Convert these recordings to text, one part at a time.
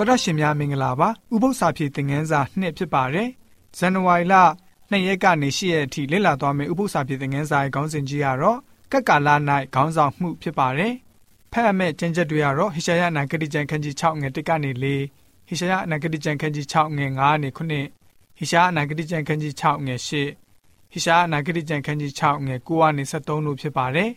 တော်တော်ရှင်များမင်္ဂလာပါဥပု္ပ္ပစာဖြည့်သင်ခန်းစာနှစ်ဖြစ်ပါတယ်ဇန်နဝါရီလ2ရက်ကနေ10ရက်အထိလေ့လာသွားမယ့်ဥပု္ပ္ပစာဖြည့်သင်ခန်းစာရဲ့ခေါင်းစဉ်ကြီးကတော့ကက်ကလာ၌ခေါင်းဆောင်မှုဖြစ်ပါတယ်ဖတ်အမဲ့ကျမ်းချက်တွေကတော့ဟေရှာယနာဂတိကျမ်းခန်းကြီး6ငယ်1ကနေ4ဟေရှာယနာဂတိကျမ်းခန်းကြီး6ငယ်9ကနေ9ဟေရှာယနာဂတိကျမ်းခန်းကြီး6ငယ်10ဟေရှာယနာဂတိကျမ်းခန်းကြီး6ငယ်9ကနေ73တို့ဖြစ်ပါတယ်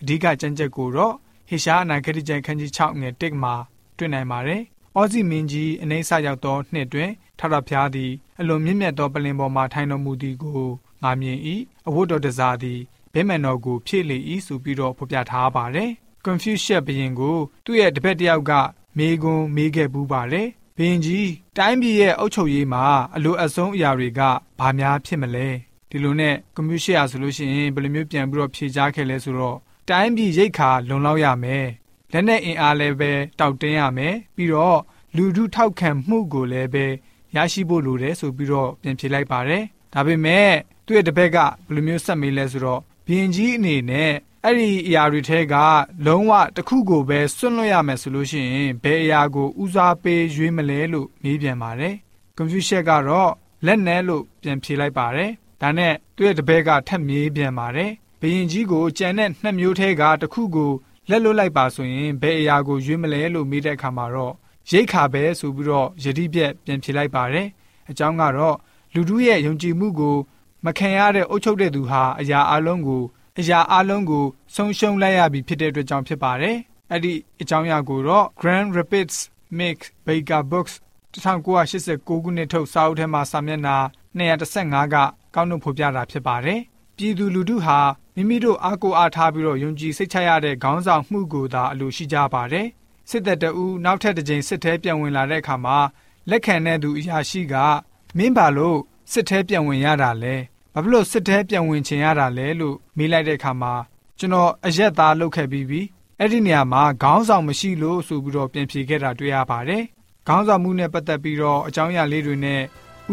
အဓိကကျမ်းချက်ကိုတော့ဟေရှာယနာဂတိကျမ်းခန်းကြီး6ငယ်1မှာတွေ့နိုင်ပါတယ်။ အောဇီမင်းကြီးအနေဆရောက်သောနှစ်တွင်ထထဖျားသည်အလွန်မြင့်မြတ်သောပလင်ပေါ်မှထိုင်တော်မူသည်ကိုငါမြင်၏အဝတ်တော်တစားသည်ဗိမာန်တော်ကိုဖြည့်လေ၏ဆိုပြီးတော့ဖော်ပြထားပါတယ်။ Confucius ဘုရင်ကိုသူ့ရဲ့တပည့်တယောက်ကမေးခွန်းမေးခဲ့ပူးပါတယ်။ဘုရင်ကြီးတိုင်းပြည်ရဲ့အုပ်ချုပ်ရေးမှာအလိုအဆုံးအရာတွေကဘာများဖြစ်မလဲ။ဒီလိုနဲ့ Confucius ဆိုလို့ရှိရင်ဘယ်လိုမျိုးပြန်ပြီးတော့ဖြေကြားခဲ့လဲဆိုတော့တိုင်းပြည်ရိတ်ခါလုံလောက်ရမယ် လက်နဲ့အင်အားလည်းပဲတောက်တင်းရမယ်ပြီးတော့လူထုထောက်ခံမှုကိုလည်းပဲရရှိဖို့လိုတယ်ဆိုပြီးတော့ပြန်ဖြေလိုက်ပါတယ်ဒါပေမဲ့သူ့ရဲ့တပည့်ကဘယ်လိုမျိုးဆက်မေးလဲဆိုတော့ဘရင်ကြီးအနေနဲ့အဲ့ဒီအရာတွေထဲကလုံးဝတစ်ခုကိုပဲစွန့်လွတ်ရမယ်ဆိုလို့ရှိရင်ဘယ်အရာကိုဦးစားပေးရွေးမလဲလို့မေးပြန်ပါတယ်ကွန်ဖျူးရှက်ကတော့လက်နဲ့လို့ပြန်ဖြေလိုက်ပါတယ်ဒါနဲ့သူ့ရဲ့တပည့်ကထပ်မေးပြန်ပါတယ်ဘရင်ကြီးကိုကြံတဲ့နှစ်မျိုးထဲကတစ်ခုကို လက်လွတ်လိုက်ပါဆိုရင်ဘယ်အရာကိုရွေးမလဲလို့မေးတဲ့အခါမှာတော့ရိတ်ခါပဲဆိုပြီးတော့ယတိပြက်ပြန်ဖြေလိုက်ပါတယ်အကြောင်းကတော့လူတို့ရဲ့ယုံကြည်မှုကိုမခံရတဲ့အုပ်ချုပ်တဲ့သူဟာအရာအလုံးကိုအရာအလုံးကိုဆုံးရှုံးလိုက်ရပြီဖြစ်တဲ့အတွက်ကြောင့်ဖြစ်ပါတယ်အဲ့ဒီအကြောင်းအရာကိုတော့ Grand Rapids Mix Baker Books 1989ခုနှစ်ထုတ်စာအုပ်ထဲမှာစာမျက်နှာ215ကကောက်နှုတ်ဖော်ပြတာဖြစ်ပါတယ်ပြည်သူလူထုဟာ မိမိတို့အားကိုးအားထားပြီးတော့ယုံကြည်စိတ်ချရတဲ့ခေါင်းဆောင်မှုကိုသာအလိုရှိကြပါတယ်။စစ်တပ်တအူးနောက်ထပ်တစ်ကြိမ်စစ်ထဲပြန်ဝင်လာတဲ့အခါမှာလက်ခံတဲ့သူအရာရှိကမင်းပါလို့စစ်ထဲပြန်ဝင်ရတာလဲဘာဖြစ်လို့စစ်ထဲပြန်ဝင်ချင်ရတာလဲလို့မေးလိုက်တဲ့အခါမှာကျွန်တော်အရက်သားလုပ်ခဲ့ပြီးပြီအဲ့ဒီနေရာမှာခေါင်းဆောင်မရှိလို့ဆိုပြီးတော့ပြန်ဖြေခဲ့တာတွေ့ရပါတယ်။ခေါင်းဆောင်မှုနဲ့ပတ်သက်ပြီးတော့အကြောင်းအရာလေးတွေနဲ့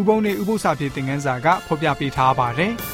ဥပုံနဲ့ဥပု္ပ္ပစာပြေသင်ခန်းစာကဖော်ပြပေးထားပါတယ်။